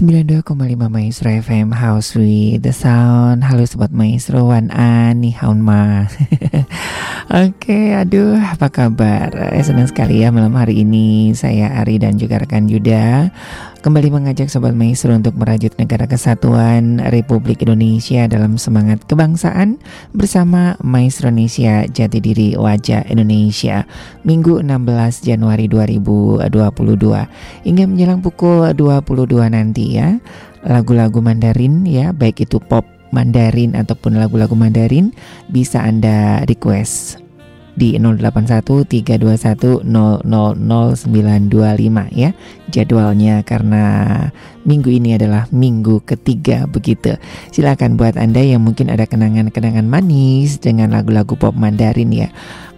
92,5 Maestro FM House with the Sound. Halo Sobat Maestro Wan An Ni Haun Ma. Oke aduh apa kabar? Eh, Senang sekali ya malam hari ini. Saya Ari dan juga rekan Yuda Kembali mengajak Sobat Maestro untuk merajut negara kesatuan Republik Indonesia dalam semangat kebangsaan Bersama Maestro Indonesia Jati Diri Wajah Indonesia Minggu 16 Januari 2022 Hingga menjelang pukul 22 nanti ya lagu-lagu Mandarin ya baik itu pop Mandarin ataupun lagu-lagu Mandarin bisa Anda request di 081321000925 ya jadwalnya karena minggu ini adalah minggu ketiga begitu. Silakan buat Anda yang mungkin ada kenangan-kenangan manis dengan lagu-lagu pop Mandarin ya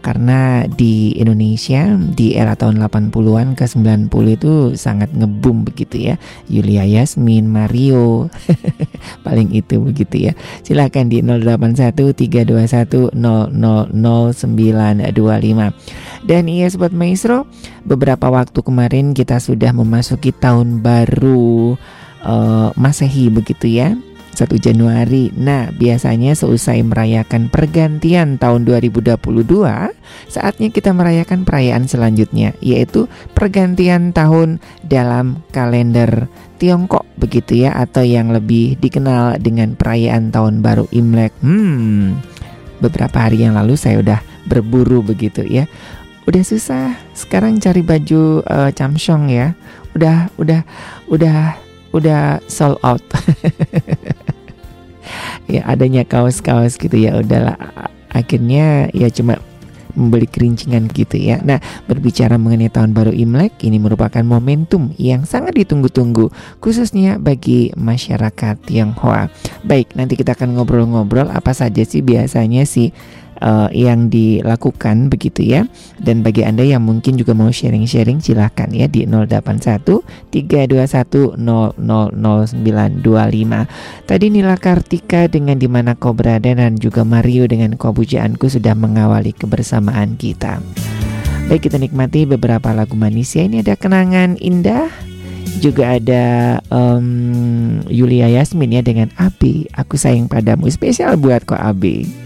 karena di Indonesia di era tahun 80-an ke 90 itu sangat ngebum begitu ya. Yulia Yasmin, Mario paling itu begitu ya. Silakan di 081321000925 dan iya Sobat Maestro beberapa waktu kemarin kita sudah memasuki tahun baru uh, Masehi begitu ya 1 Januari. Nah, biasanya seusai merayakan pergantian tahun 2022, saatnya kita merayakan perayaan selanjutnya, yaitu pergantian tahun dalam kalender Tiongkok begitu ya atau yang lebih dikenal dengan perayaan tahun baru Imlek. Hmm. Beberapa hari yang lalu saya udah berburu begitu ya. Udah susah sekarang cari baju uh, camsong ya. Udah udah udah udah sold out. ya adanya kaos-kaos gitu ya udahlah akhirnya ya cuma membeli kerincingan gitu ya. Nah, berbicara mengenai tahun baru Imlek, ini merupakan momentum yang sangat ditunggu-tunggu khususnya bagi masyarakat Tionghoa. Baik, nanti kita akan ngobrol-ngobrol apa saja sih biasanya sih uh, yang dilakukan begitu ya. Dan bagi Anda yang mungkin juga mau sharing-sharing silahkan ya di 081 321 000925. Tadi Nila Kartika dengan di mana kau berada dan juga Mario dengan kau pujaanku sudah mengawali kebersamaan kita. Baik kita nikmati beberapa lagu manis ya. Ini ada kenangan indah juga ada um, Yulia Yasmin ya dengan Abi aku sayang padamu spesial buat kau Abi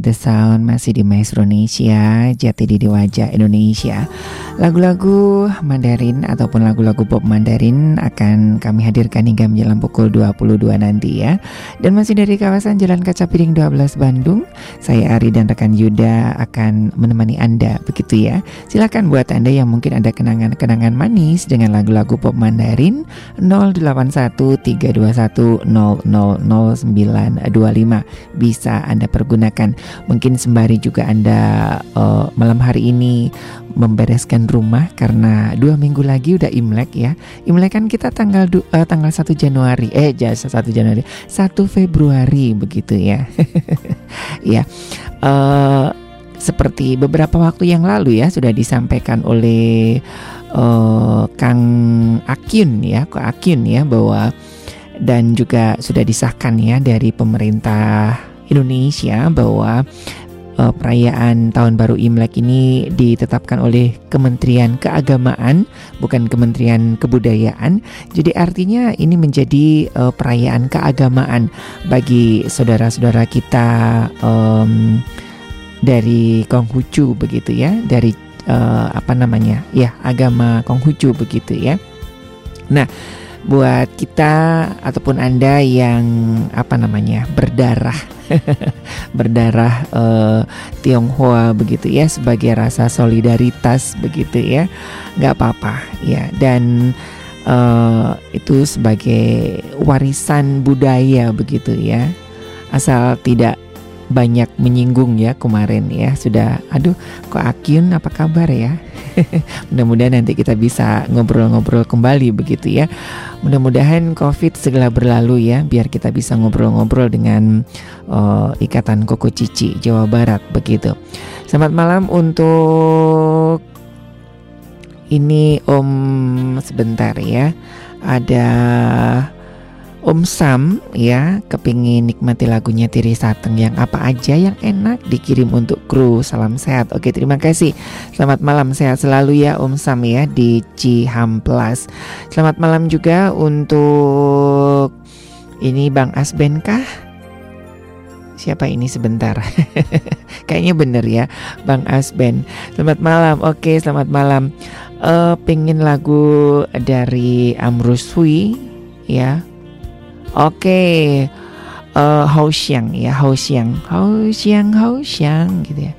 The Sound Masih di Maestro Indonesia Jati di Wajah Indonesia. Lagu-lagu Mandarin ataupun lagu-lagu pop Mandarin akan kami hadirkan hingga menjelang pukul 22 nanti ya. Dan masih dari kawasan Jalan Kaca Piring 12 Bandung Saya Ari dan rekan Yuda akan menemani Anda. Begitu ya. Silahkan buat Anda yang mungkin ada kenangan-kenangan manis dengan lagu-lagu pop Mandarin 081 321 0009 25 bisa Anda pergunakan. Mungkin sembari juga Anda uh, malam hari ini membereskan rumah karena dua minggu lagi udah Imlek ya. Imlek kan kita tanggal uh, tanggal 1 Januari eh jasa 1 Januari 1 Februari begitu ya. ya. Uh, seperti beberapa waktu yang lalu ya sudah disampaikan oleh uh, Kang Akyun ya, Kak Akyun ya bahwa dan juga sudah disahkan ya dari pemerintah Indonesia bahwa uh, perayaan Tahun Baru Imlek ini ditetapkan oleh Kementerian Keagamaan, bukan Kementerian Kebudayaan. Jadi artinya ini menjadi uh, perayaan keagamaan bagi saudara-saudara kita um, dari Konghucu begitu ya, dari uh, apa namanya? Ya, agama Konghucu begitu ya. Nah, buat kita ataupun Anda yang apa namanya berdarah. Berdarah uh, Tionghoa begitu ya sebagai rasa solidaritas begitu ya. Nggak apa-apa ya. Dan uh, itu sebagai warisan budaya begitu ya. Asal tidak banyak menyinggung ya kemarin ya. Sudah aduh kok Akyun apa kabar ya? Mudah-mudahan nanti kita bisa ngobrol-ngobrol kembali begitu ya. Mudah-mudahan covid segera berlalu ya biar kita bisa ngobrol-ngobrol dengan uh, ikatan Koko Cici Jawa Barat begitu. Selamat malam untuk ini Om sebentar ya. Ada Om Sam ya kepingin nikmati lagunya Tiri Sateng yang apa aja yang enak dikirim untuk kru. Salam sehat. Oke terima kasih. Selamat malam. Sehat selalu ya Om Sam ya di Cihamplas. Selamat malam juga untuk ini Bang Asben kah? Siapa ini? Sebentar. Kayaknya bener ya Bang Asben. Selamat malam. Oke selamat malam. Uh, pengen lagu dari Amruswi ya Oke, uh, Hao Xiang ya, Hao Xiang, Hao Xiang, Hao Xiang gitu ya.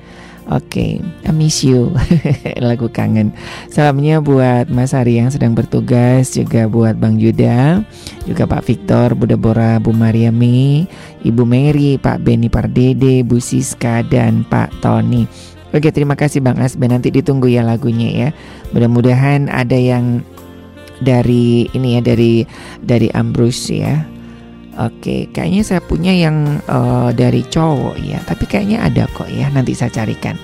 Oke, okay, I miss you. Lagu kangen. Salamnya buat Mas Ari yang sedang bertugas Juga buat Bang Yuda Juga Pak Victor, Bu Deborah, Bu Mariami Ibu Mary, Pak Benny Pardede Bu Siska, dan Pak Tony. Oke, terima kasih Bang Asben. Nanti ditunggu ya lagunya ya. Mudah-mudahan ada yang dari ini ya dari dari Ambrus ya Oke, kayaknya saya punya yang uh, dari cowok ya, tapi kayaknya ada kok ya, nanti saya carikan.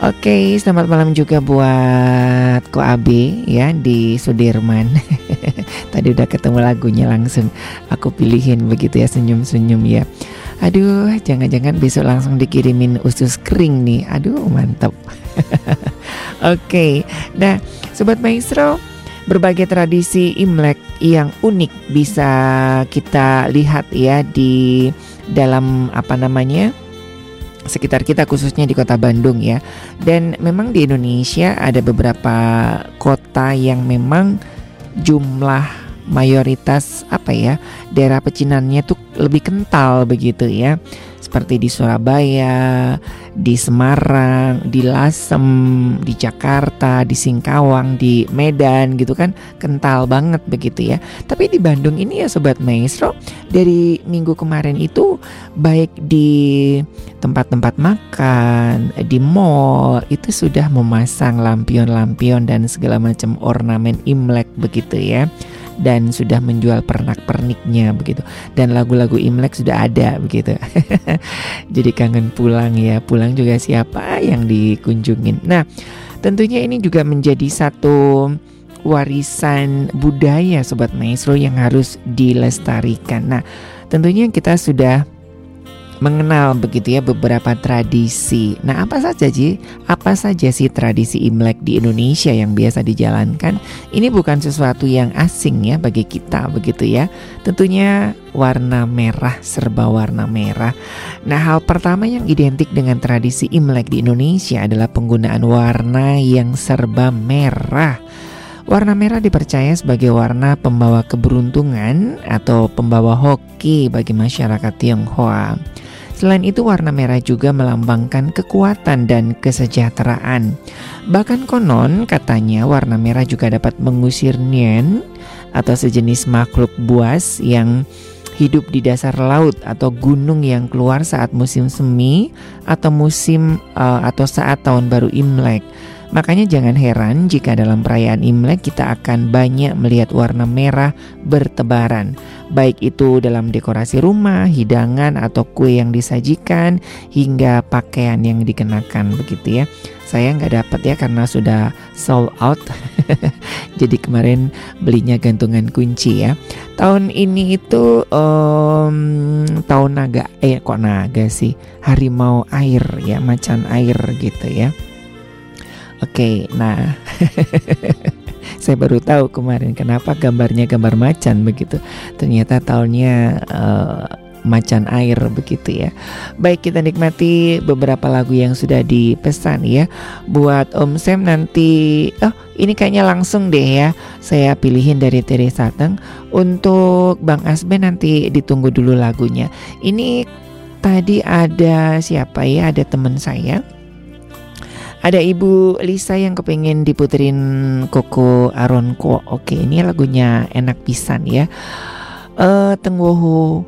Oke, selamat malam juga buat Ko Abe ya di Sudirman. Tadi udah ketemu lagunya langsung aku pilihin begitu ya senyum-senyum ya. Aduh, jangan-jangan besok langsung dikirimin usus kering nih. Aduh, mantap. Oke, nah sobat maestro, berbagai tradisi Imlek yang unik bisa kita lihat ya di dalam apa namanya sekitar kita khususnya di kota Bandung ya. Dan memang di Indonesia ada beberapa kota yang memang jumlah mayoritas apa ya daerah pecinannya tuh lebih kental begitu ya seperti di Surabaya, di Semarang, di Lasem, di Jakarta, di Singkawang, di Medan gitu kan kental banget begitu ya. Tapi di Bandung ini ya sobat maestro dari minggu kemarin itu baik di tempat-tempat makan, di mall itu sudah memasang lampion-lampion dan segala macam ornamen Imlek begitu ya dan sudah menjual pernak-perniknya begitu. Dan lagu-lagu Imlek sudah ada begitu. Jadi kangen pulang ya. Pulang juga siapa yang dikunjungin? Nah tentunya ini juga menjadi satu warisan budaya sobat maestro yang harus dilestarikan. Nah tentunya kita sudah mengenal begitu ya beberapa tradisi. Nah, apa saja sih? Apa saja sih tradisi Imlek di Indonesia yang biasa dijalankan? Ini bukan sesuatu yang asing ya bagi kita begitu ya. Tentunya warna merah, serba warna merah. Nah, hal pertama yang identik dengan tradisi Imlek di Indonesia adalah penggunaan warna yang serba merah. Warna merah dipercaya sebagai warna pembawa keberuntungan atau pembawa hoki bagi masyarakat Tionghoa. Selain itu warna merah juga melambangkan kekuatan dan kesejahteraan. Bahkan konon katanya warna merah juga dapat mengusir nian atau sejenis makhluk buas yang hidup di dasar laut atau gunung yang keluar saat musim semi atau musim uh, atau saat tahun baru Imlek. Makanya jangan heran jika dalam perayaan Imlek kita akan banyak melihat warna merah bertebaran. Baik itu dalam dekorasi rumah, hidangan atau kue yang disajikan hingga pakaian yang dikenakan begitu ya. Saya nggak dapat ya karena sudah sold out. Jadi kemarin belinya gantungan kunci ya. Tahun ini itu um, tahun naga, eh kok naga sih? Harimau air ya, macan air gitu ya. Oke, nah saya baru tahu kemarin kenapa gambarnya gambar macan begitu. Ternyata tahunnya uh, macan air begitu ya. Baik kita nikmati beberapa lagu yang sudah dipesan ya. Buat Om Sam nanti oh ini kayaknya langsung deh ya. Saya pilihin dari Teresa Teng untuk Bang Asbe nanti ditunggu dulu lagunya. Ini tadi ada siapa ya? Ada teman saya ada Ibu Lisa yang kepengen diputerin Koko Aronko. Oke, ini lagunya enak pisan ya. Uh, tunggu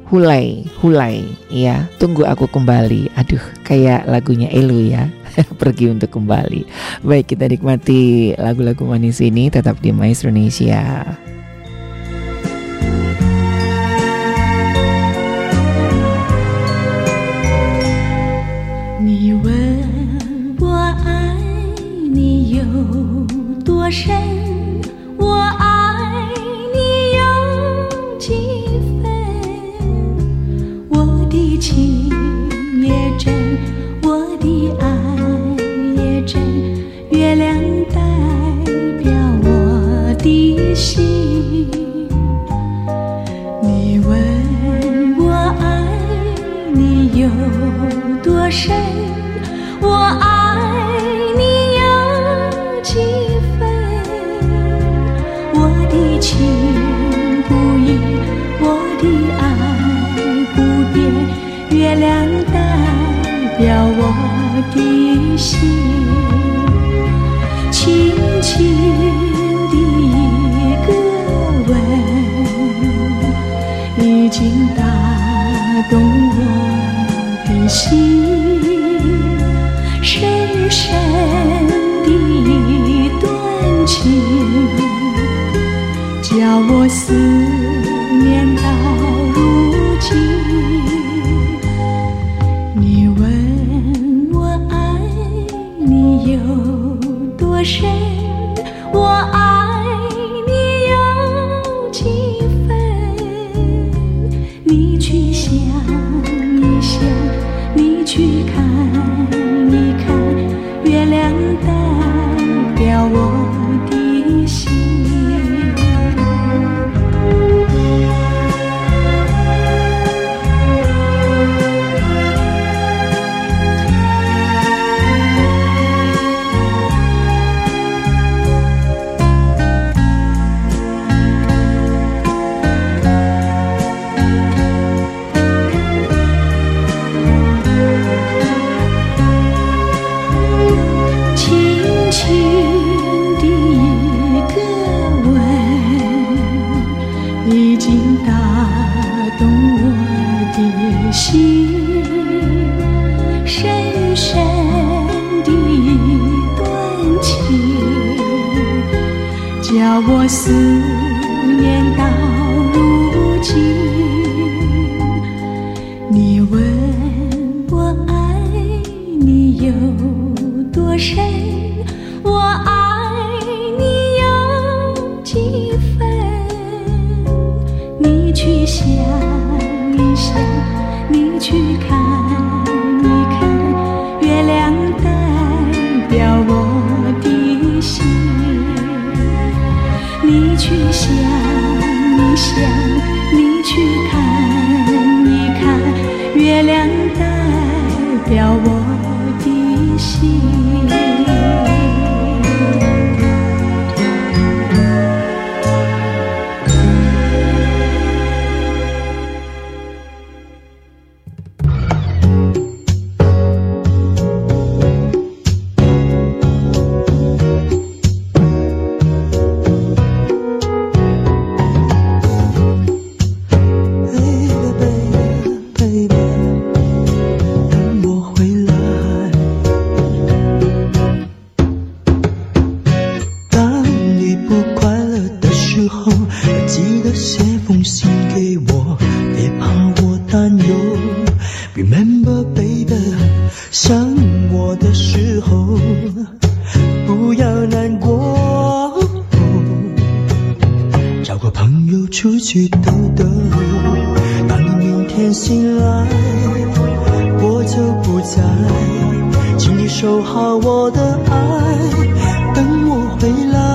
hulai, hulai, ya. Tunggu aku kembali. Aduh, kayak lagunya Elu ya. Pergi untuk kembali. Baik, kita nikmati lagu-lagu manis ini tetap di Maestro Indonesia. share. 在，请你收好我的爱，等我回来。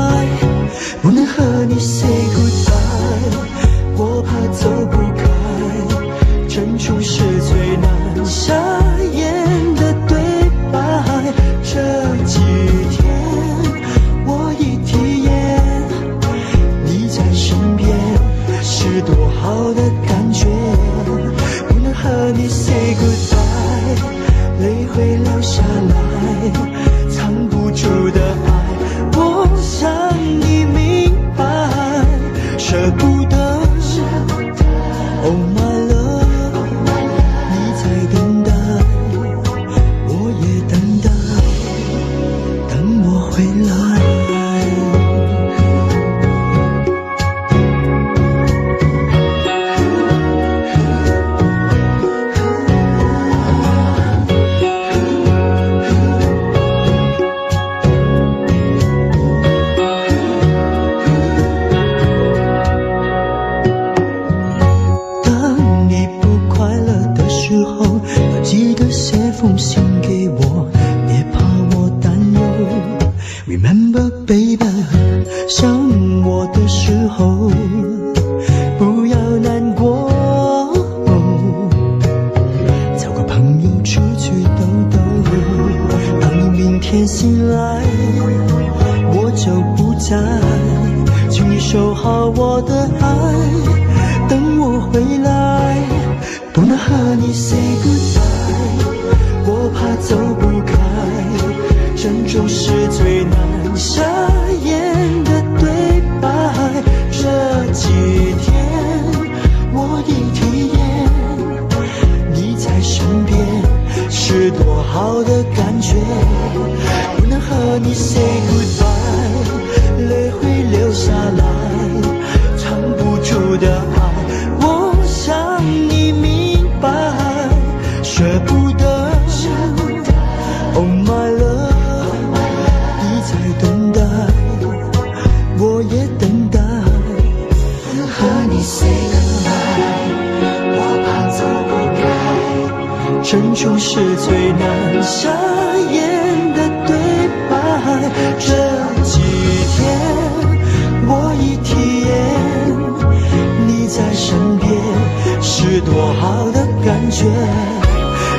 觉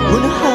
不能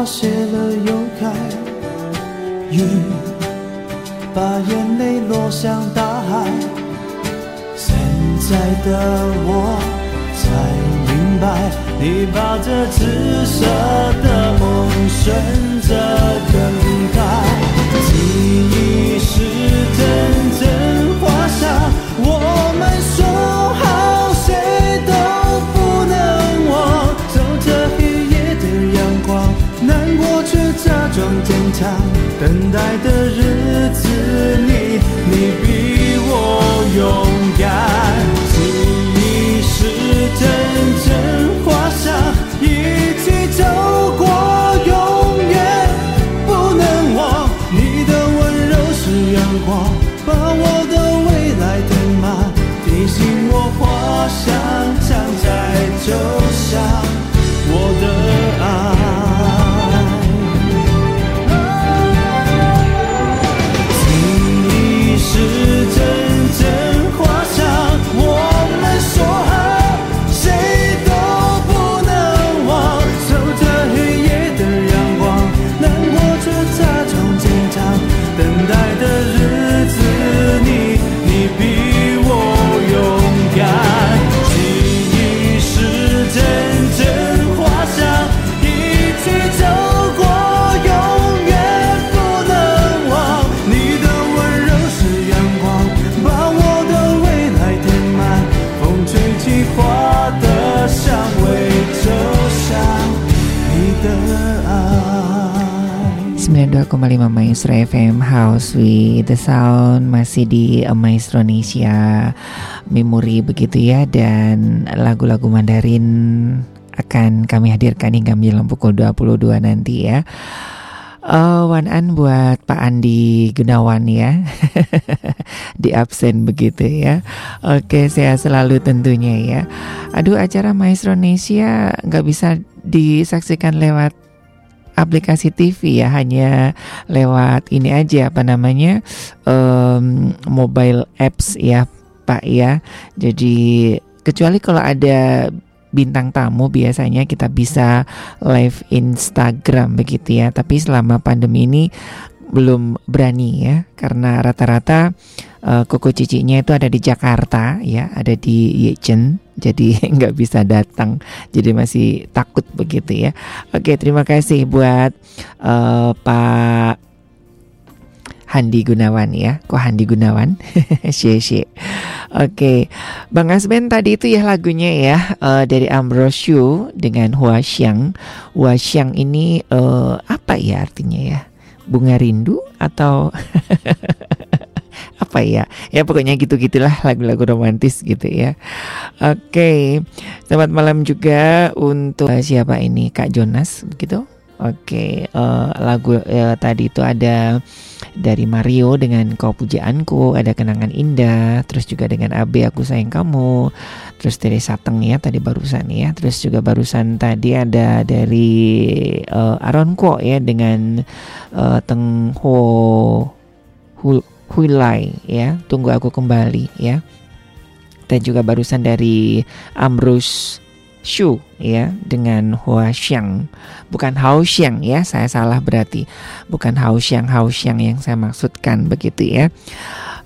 花谢了又开，雨把眼泪落向大海。现在的我才明白，你把这紫色的梦顺着等待，记忆是阵阵花香。我们说好，谁都过却假装坚强，等待的日子里，你比我勇敢。记忆是阵阵花香，一起走过，永远不能忘。你的温柔是阳光，把我的未来填满，提醒我花香常在就像我的92,5 Maestro FM House with the Sound Masih di Maestro Indonesia Memori begitu ya Dan lagu-lagu Mandarin akan kami hadirkan hingga menjelang pukul 22 nanti ya. Uh, one an buat Pak Andi Gunawan ya Di absen begitu ya. Oke saya selalu tentunya ya. Aduh acara Maestro Indonesia nggak bisa disaksikan lewat aplikasi TV ya hanya lewat ini aja apa namanya um, mobile apps ya Pak ya. Jadi kecuali kalau ada bintang tamu biasanya kita bisa live Instagram begitu ya. Tapi selama pandemi ini belum berani ya karena rata-rata uh, koko cicinya itu ada di Jakarta ya ada di Yechen jadi nggak bisa datang jadi masih takut begitu ya. Oke terima kasih buat uh, Pak Handi Gunawan ya. Kok Handi Gunawan? Shie Oke Bang Asben tadi itu ya lagunya ya uh, Dari Ambrosio dengan Hua Xiang. Hua Xiang ini uh, apa ya artinya ya? Bunga rindu atau apa ya? Ya pokoknya gitu gitulah lagu-lagu romantis gitu ya. Oke selamat malam juga untuk siapa ini? Kak Jonas gitu. Oke uh, lagu uh, tadi itu ada dari Mario dengan Kau Pujaanku, ada Kenangan Indah, terus juga dengan AB Aku Sayang Kamu, terus dari Sateng ya tadi barusan ya, terus juga barusan tadi ada dari uh, Aaron Ko ya dengan uh, Teng Ho Huilai ya, Tunggu Aku Kembali ya. Dan juga barusan dari Ambrus Shu ya dengan Hua Xiang. Bukan Hao Xiang ya saya salah berarti. Bukan Hao Xiang Hao Xiang yang saya maksudkan begitu ya.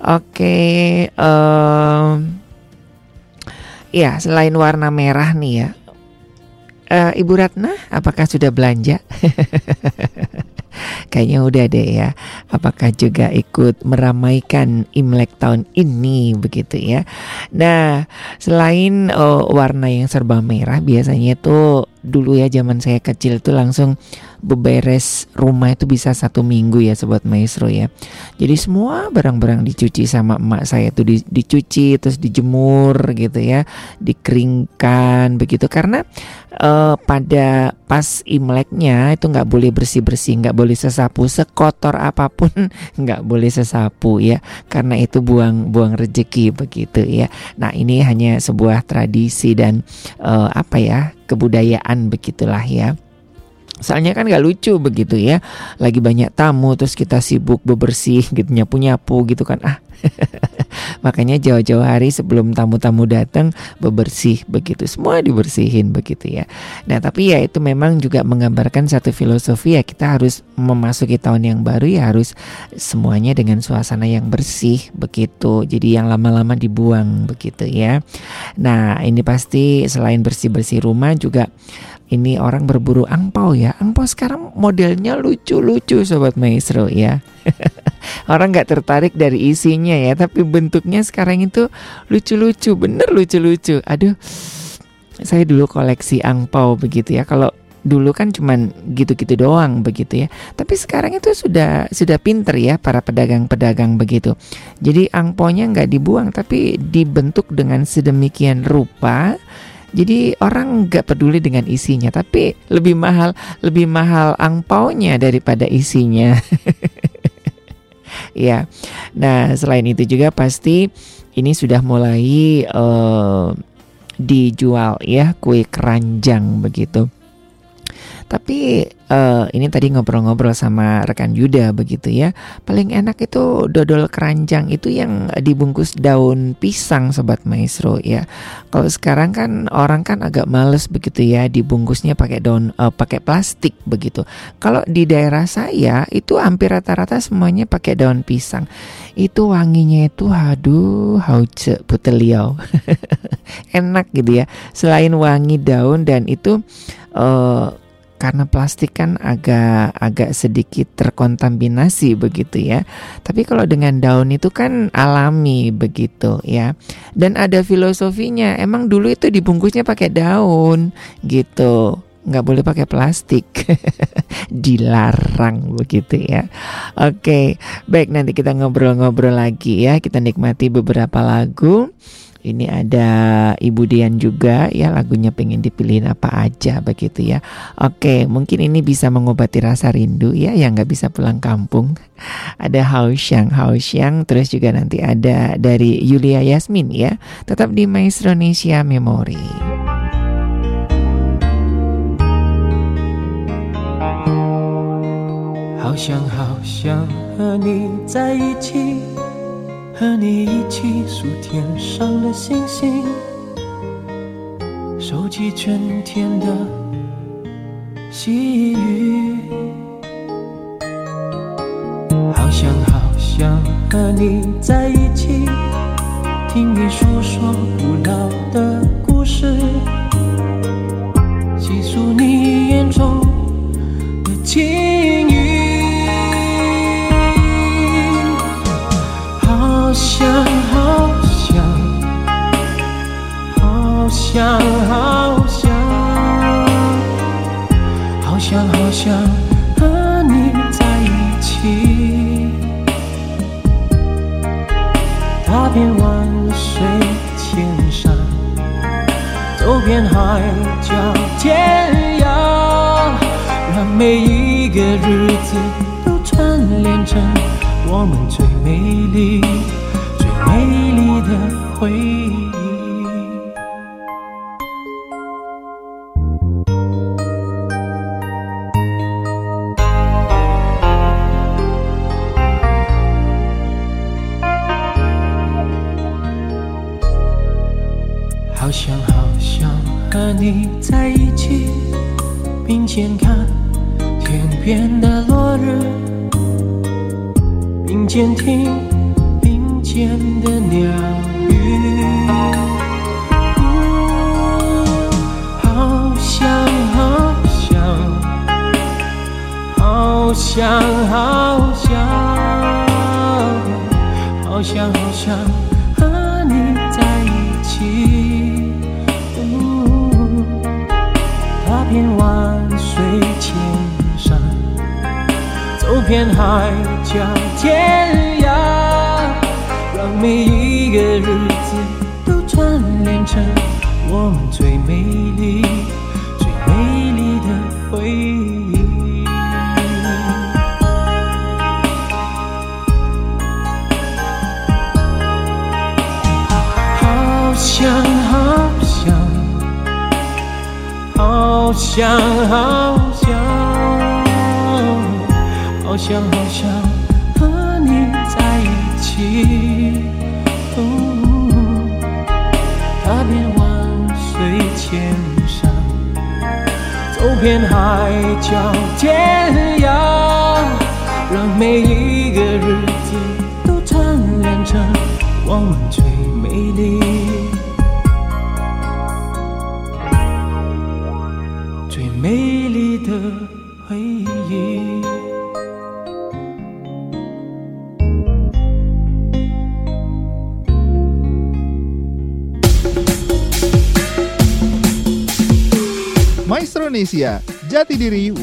Oke um, ya selain warna merah nih ya. Uh, Ibu Ratna apakah sudah belanja Kayaknya udah deh ya. Apakah juga ikut meramaikan Imlek tahun ini begitu ya. Nah, selain uh, warna yang serba merah biasanya tuh dulu ya zaman saya kecil itu langsung beberes rumah itu bisa satu minggu ya sobat maestro ya. Jadi semua barang-barang dicuci sama emak saya itu di, dicuci terus dijemur gitu ya dikeringkan begitu. Karena uh, pada pas imleknya itu nggak boleh bersih bersih nggak boleh sesapu sekotor apa pun nggak boleh sesapu ya karena itu buang buang rezeki begitu ya. Nah ini hanya sebuah tradisi dan uh, apa ya kebudayaan begitulah ya. Soalnya kan gak lucu begitu ya Lagi banyak tamu terus kita sibuk bebersih gitu nyapu-nyapu gitu kan Ah Makanya jauh-jauh hari sebelum tamu-tamu datang bebersih begitu semua dibersihin begitu ya. Nah tapi ya itu memang juga menggambarkan satu filosofi ya kita harus memasuki tahun yang baru ya harus semuanya dengan suasana yang bersih begitu. Jadi yang lama-lama dibuang begitu ya. Nah ini pasti selain bersih-bersih rumah juga ini orang berburu angpau ya. Angpau sekarang modelnya lucu-lucu sobat maestro ya. orang nggak tertarik dari isinya ya, tapi bentuknya sekarang itu lucu-lucu, bener lucu-lucu. Aduh, saya dulu koleksi angpau begitu ya. Kalau dulu kan cuman gitu-gitu doang begitu ya. Tapi sekarang itu sudah sudah pinter ya para pedagang-pedagang begitu. Jadi angponya nggak dibuang tapi dibentuk dengan sedemikian rupa jadi orang nggak peduli dengan isinya, tapi lebih mahal lebih mahal angpaunya daripada isinya. ya. Nah, selain itu juga pasti ini sudah mulai uh, dijual ya kue keranjang begitu. Tapi uh, ini tadi ngobrol-ngobrol sama rekan Yuda begitu ya. Paling enak itu dodol keranjang itu yang dibungkus daun pisang sobat maestro ya. Kalau sekarang kan orang kan agak males begitu ya dibungkusnya pakai daun uh, pakai plastik begitu. Kalau di daerah saya itu hampir rata-rata semuanya pakai daun pisang. Itu wanginya itu aduh hauce puteliau. enak gitu ya. Selain wangi daun dan itu uh, karena plastik kan agak agak sedikit terkontaminasi begitu ya. Tapi kalau dengan daun itu kan alami begitu ya. Dan ada filosofinya. Emang dulu itu dibungkusnya pakai daun gitu nggak boleh pakai plastik dilarang begitu ya oke baik nanti kita ngobrol-ngobrol lagi ya kita nikmati beberapa lagu ini ada Ibu Dian juga ya lagunya pengen dipilihin apa aja begitu ya. Oke, mungkin ini bisa mengobati rasa rindu ya yang nggak bisa pulang kampung. Ada Hausyang, Hausyang, terus juga nanti ada dari Yulia Yasmin ya. Tetap di Maestro Indonesia Memory. 好想好想和你在一起。 和你一起数天上的星星，收集春天的细雨。好想好想和你在一起，听你诉说古老的故事，细数你眼中的情想，好想，好想，好想，好想，好想和你在一起。踏遍万水千山，走遍海角天涯，让每一个日子都串联成。我们、最美丽的回忆。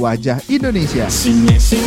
wajah Indonesia. 新年新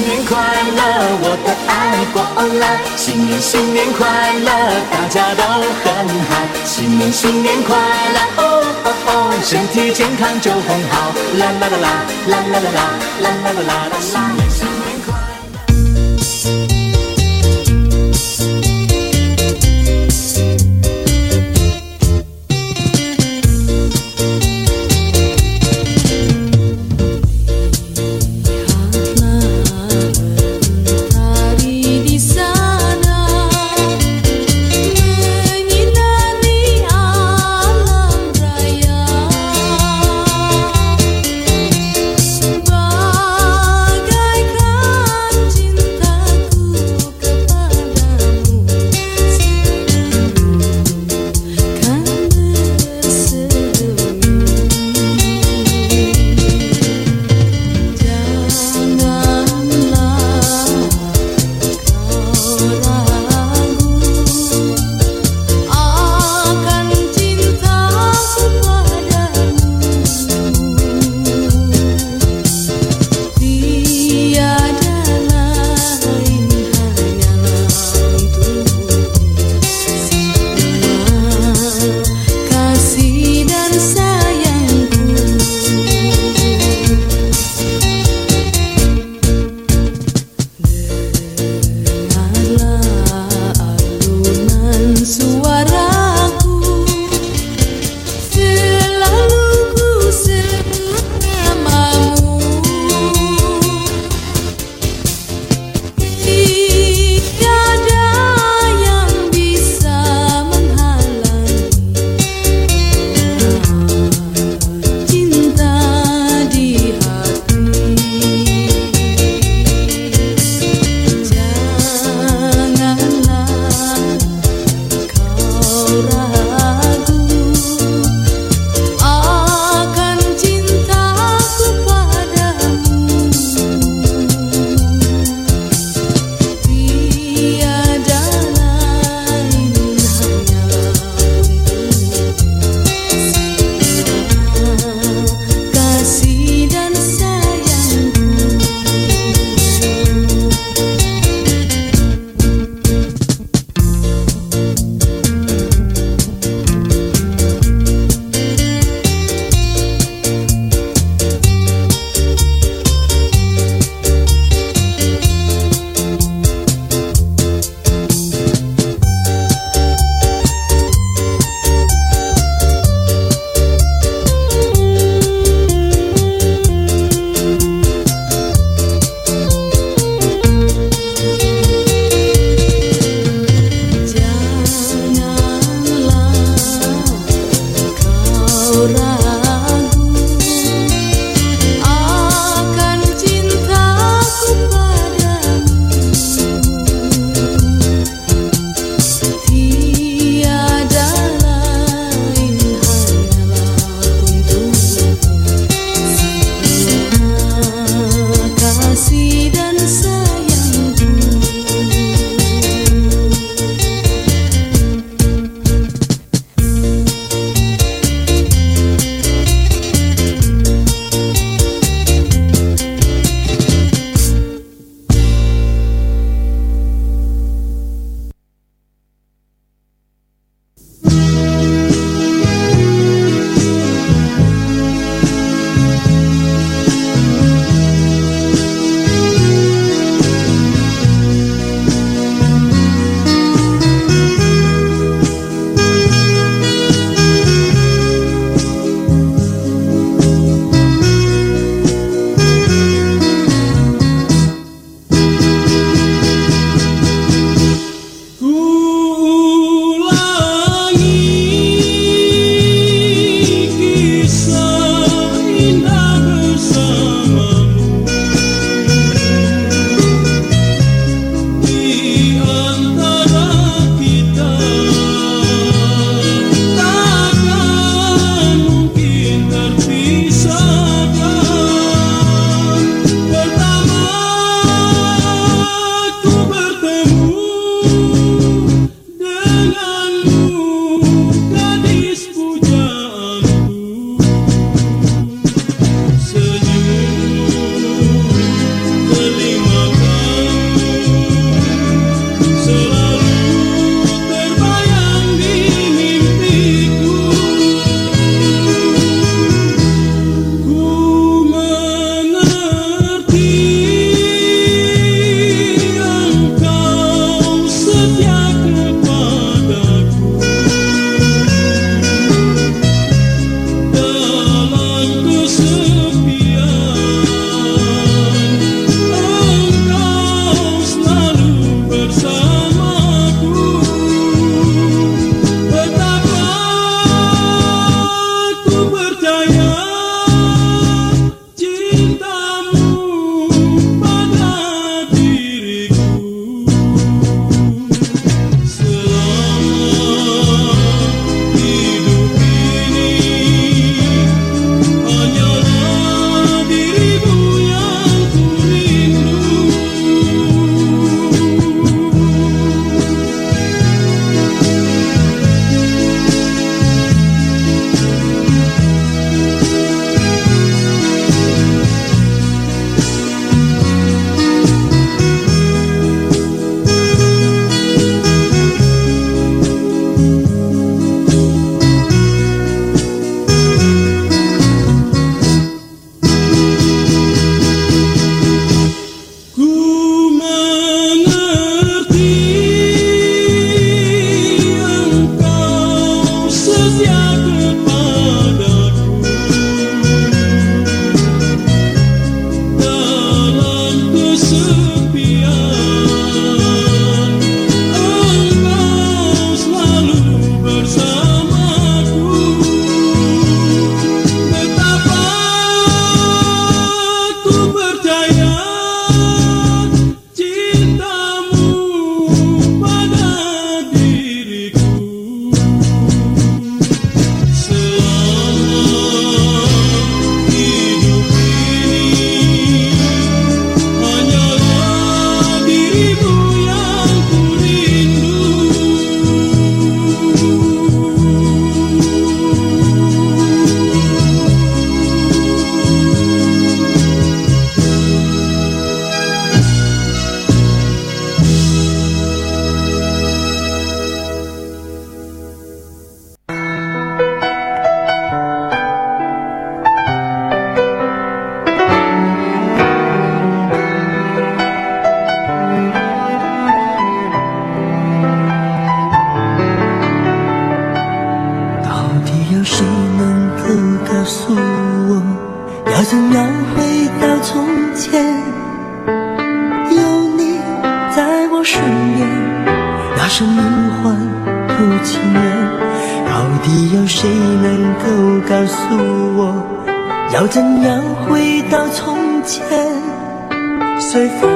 随风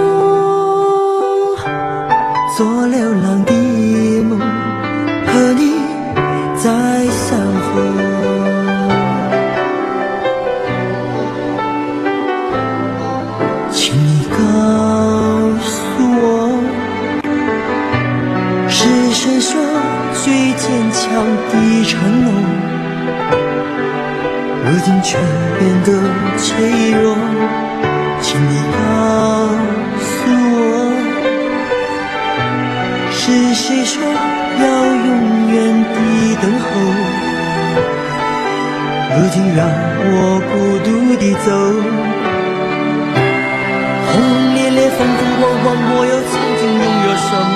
做流浪的梦和你再相逢请你告诉我是谁说最坚强的承诺？如今却变得脆弱。谁说要永远的等候？如今让我孤独的走，轰轰烈烈，风风光光，我又曾经拥有什么？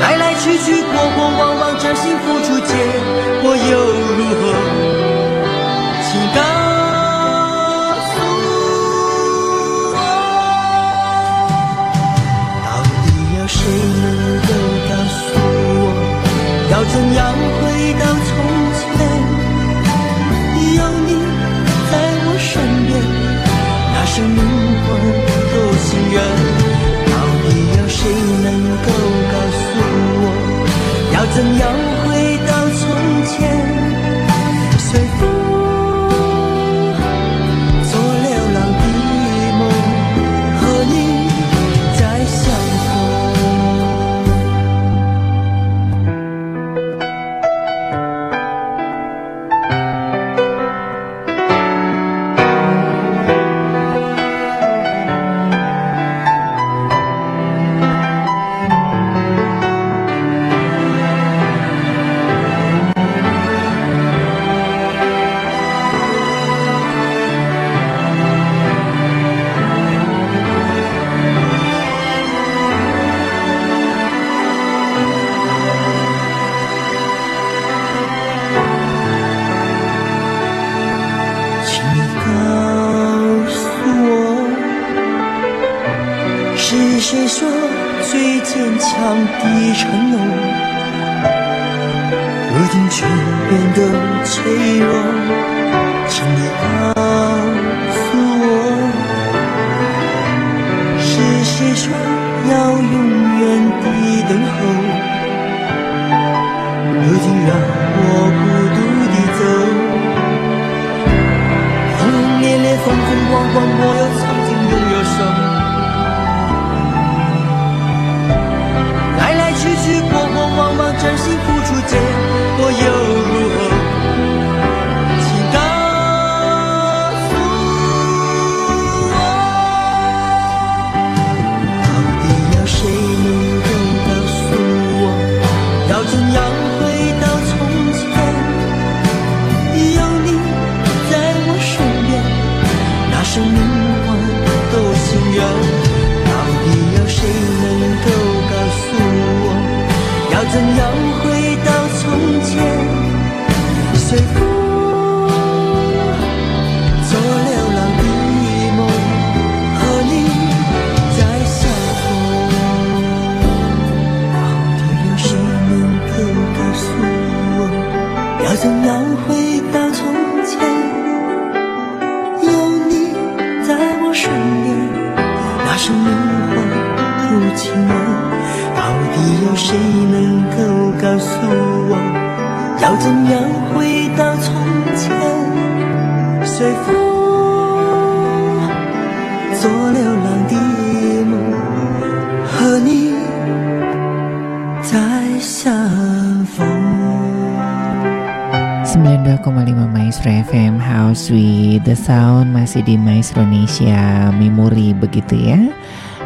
来来去去，过过往往，真心付出，结果又如何？怎样回到从前？有你在我身边，那是梦幻多情人。到底有谁能够告诉我，要怎样？忘光我又曾经拥有什么。Masih di Maestro Indonesia Memori begitu ya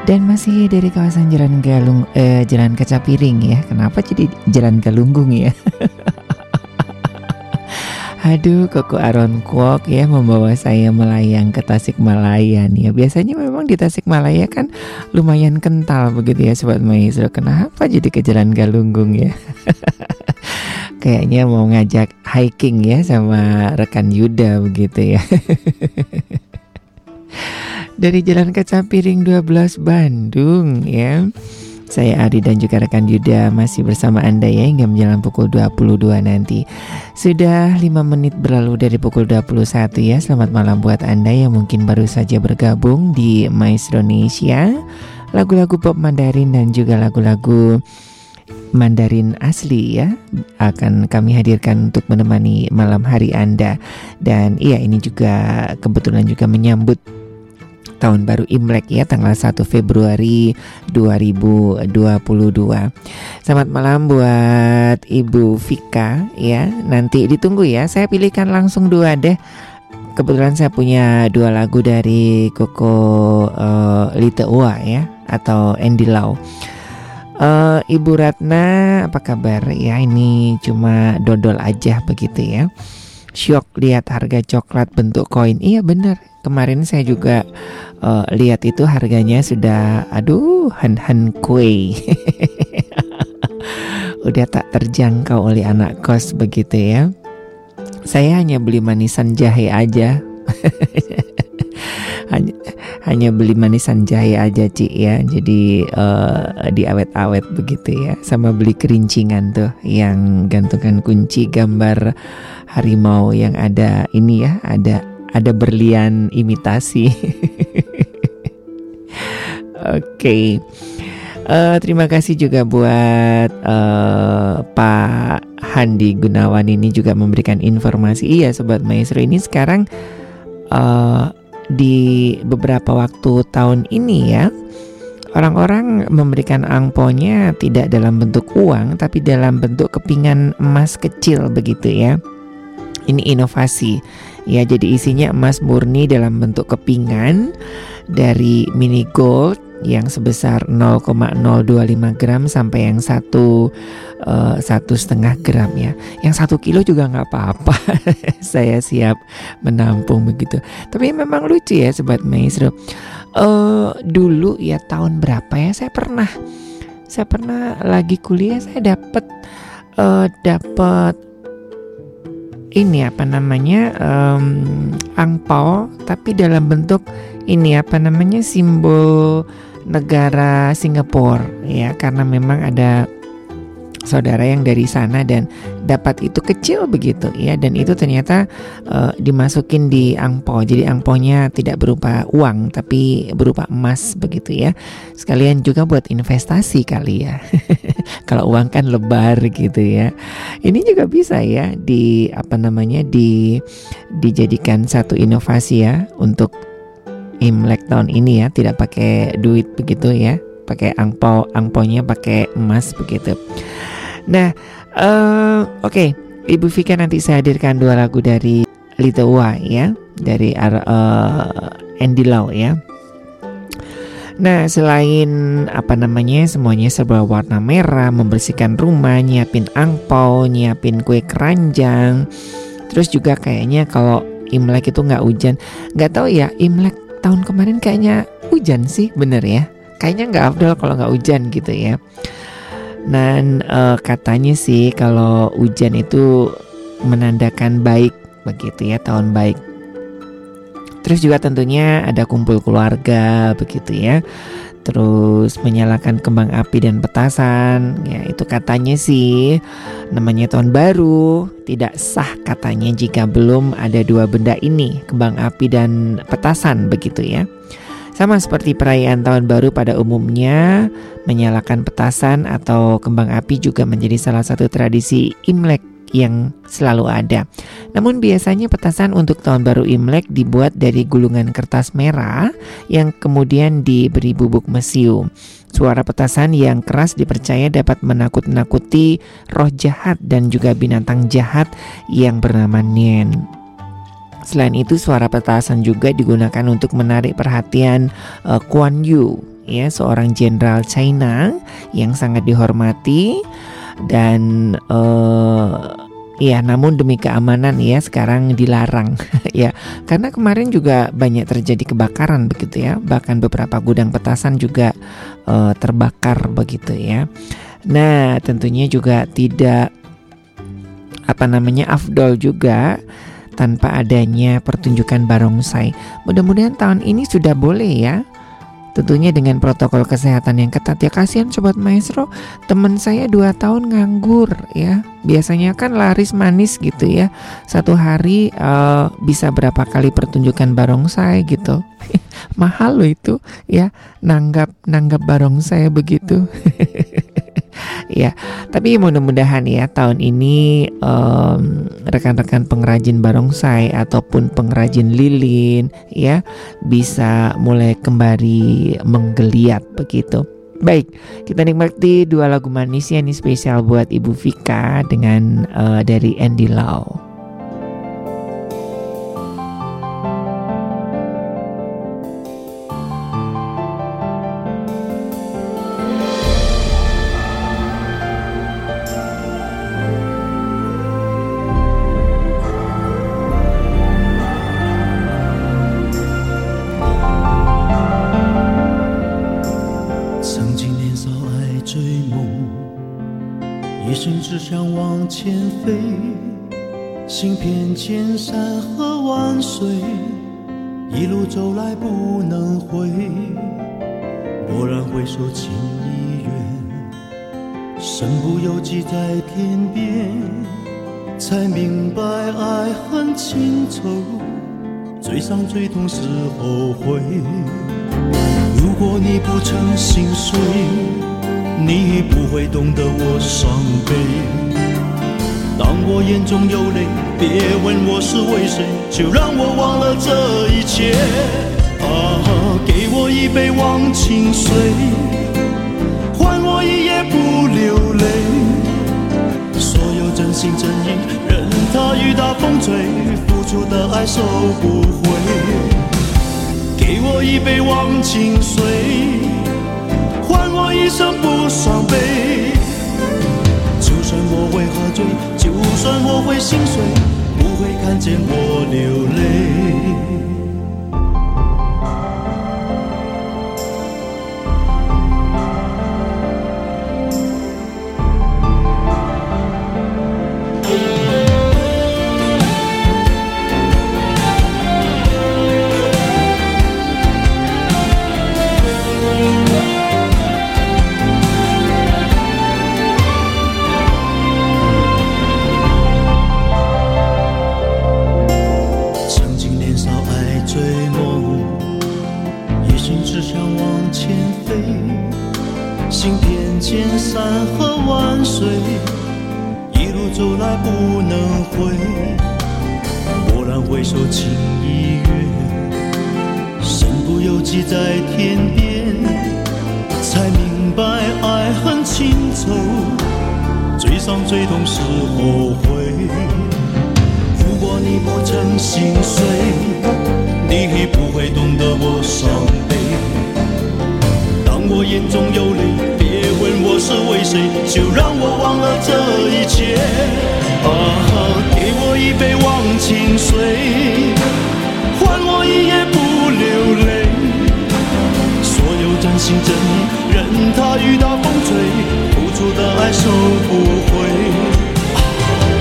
dan masih dari kawasan Jalan Galung eh, Jalan Kaca Piring ya kenapa jadi Jalan Galunggung ya Aduh, Koko Aron Kwok ya membawa saya melayang ke Tasikmalaya nih ya. Biasanya memang di Tasikmalaya kan lumayan kental begitu ya Sobat Maestro. Kenapa jadi ke Jalan Galunggung ya? Kayaknya mau ngajak hiking ya sama rekan Yuda begitu ya. Dari Jalan Kaca Piring 12 Bandung ya. Saya Ari dan juga rekan Yuda masih bersama Anda ya hingga menjelang pukul 22 nanti. Sudah 5 menit berlalu dari pukul 21 ya. Selamat malam buat Anda yang mungkin baru saja bergabung di Maestro Indonesia. Lagu-lagu pop Mandarin dan juga lagu-lagu Mandarin asli ya akan kami hadirkan untuk menemani malam hari Anda dan iya ini juga kebetulan juga menyambut tahun baru Imlek ya tanggal 1 Februari 2022. Selamat malam buat Ibu Vika ya. Nanti ditunggu ya. Saya pilihkan langsung dua deh. Kebetulan saya punya dua lagu dari Koko uh, Lite Ua ya atau Andy Lau. Uh, Ibu Ratna apa kabar ya ini cuma dodol aja begitu ya Syok lihat harga coklat bentuk koin. Iya bener kemarin saya juga uh, lihat itu harganya sudah aduh han han kue udah tak terjangkau oleh anak kos begitu ya. Saya hanya beli manisan jahe aja hanya, hanya beli manisan jahe aja Ci ya jadi uh, diawet-awet begitu ya sama beli kerincingan tuh yang gantungan kunci gambar harimau yang ada ini ya ada ada berlian imitasi oke okay. Uh, terima kasih juga buat uh, Pak Handi Gunawan ini juga memberikan informasi. Iya, sobat maestro ini sekarang uh, di beberapa waktu tahun ini ya orang-orang memberikan angponya tidak dalam bentuk uang tapi dalam bentuk kepingan emas kecil begitu ya. Ini inovasi ya jadi isinya emas murni dalam bentuk kepingan dari mini gold yang sebesar 0,025 gram sampai yang satu uh, satu setengah gram ya. Yang satu kilo juga nggak apa-apa. Saya siap menampung begitu. Tapi memang lucu ya sobat maestro. Uh, dulu ya tahun berapa ya saya pernah saya pernah lagi kuliah saya dapat uh, dapat ini apa namanya um, angpau tapi dalam bentuk ini apa namanya simbol negara Singapura ya karena memang ada saudara yang dari sana dan dapat itu kecil begitu ya dan itu ternyata uh, dimasukin di angpo jadi angponya tidak berupa uang tapi berupa emas begitu ya. Sekalian juga buat investasi kali ya. Kalau uang kan lebar gitu ya. Ini juga bisa ya di apa namanya di dijadikan satu inovasi ya untuk Imlek tahun ini ya tidak pakai duit begitu ya pakai angpau angponya pakai emas begitu nah uh, oke okay. Ibu Vika nanti saya hadirkan dua lagu dari Litowa ya dari uh, Andy Lau ya Nah, selain apa namanya, semuanya serba warna merah, membersihkan rumah, nyiapin angpau, nyiapin kue keranjang. Terus juga kayaknya kalau Imlek itu nggak hujan, nggak tahu ya Imlek tahun kemarin kayaknya hujan sih, bener ya? Kayaknya nggak afdol kalau nggak hujan gitu ya. Dan uh, katanya sih kalau hujan itu menandakan baik begitu ya, tahun baik. Terus juga tentunya ada kumpul keluarga begitu ya. Terus menyalakan kembang api dan petasan, ya itu katanya sih. Namanya tahun baru. Tidak sah katanya jika belum ada dua benda ini, kembang api dan petasan begitu ya. Sama seperti perayaan tahun baru pada umumnya, menyalakan petasan atau kembang api juga menjadi salah satu tradisi Imlek yang selalu ada. Namun biasanya petasan untuk tahun baru Imlek dibuat dari gulungan kertas merah yang kemudian diberi bubuk mesiu. Suara petasan yang keras dipercaya dapat menakut-nakuti roh jahat dan juga binatang jahat yang bernama Nien. Selain itu suara petasan juga digunakan untuk menarik perhatian uh, Kuan Yu ya seorang jenderal China yang sangat dihormati dan uh, ya namun demi keamanan ya sekarang dilarang. Ya karena kemarin juga banyak terjadi kebakaran begitu ya. Bahkan beberapa gudang petasan juga uh, terbakar begitu ya. Nah tentunya juga tidak apa namanya afdol juga tanpa adanya pertunjukan barongsai. Mudah-mudahan tahun ini sudah boleh ya. Tentunya dengan protokol kesehatan yang ketat. Ya kasihan sobat maestro teman saya dua tahun nganggur ya biasanya kan laris manis gitu ya. Satu hari uh, bisa berapa kali pertunjukan barongsai gitu. Mahal loh itu ya. Nanggap nanggap barongsai begitu. Ya tapi mudah-mudahan ya tahun ini um, rekan-rekan pengrajin barongsai ataupun pengrajin lilin ya bisa mulai kembali menggeliat begitu Baik, kita nikmati dua lagu manis ya ini spesial buat Ibu Vika dengan uh, dari Andy Lau. 千山和万水，一路走来不能回。蓦然回首，情已远，身不由己在天边，才明白爱恨情仇，最伤最痛是后悔。如果你不曾心碎，你不会懂得我伤悲。当我眼中有泪，别问我是为谁，就让我忘了这一切。啊，给我一杯忘情水，换我一夜不流泪。所有真心真意，任它雨打风吹，付出的爱收不回。给我一杯忘情水，换我一生不伤悲。就算我会喝醉，就算我会心碎，不会看见我流泪。多情一月身不由己在天边才明白爱恨情仇最伤最痛是后悔如果你不曾心碎你不会懂得我伤悲。当我眼中有泪别问我是为谁就让我忘了这一切啊给我一杯忘情水。心真，任它雨打风吹，付出的爱收不回。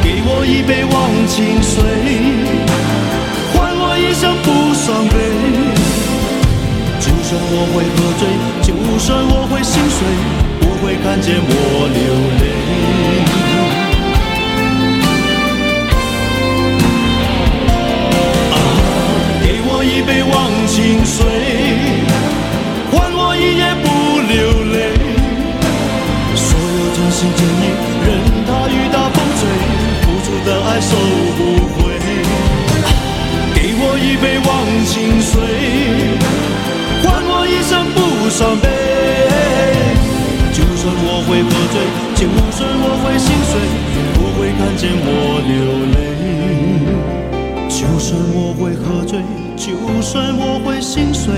给我一杯忘情水，换我一生不伤悲。就算我会喝醉，就算我会心碎，不会看见我流泪。喝醉，就算我会心碎，不会看见我流泪。就算我会喝醉，就算我会心碎，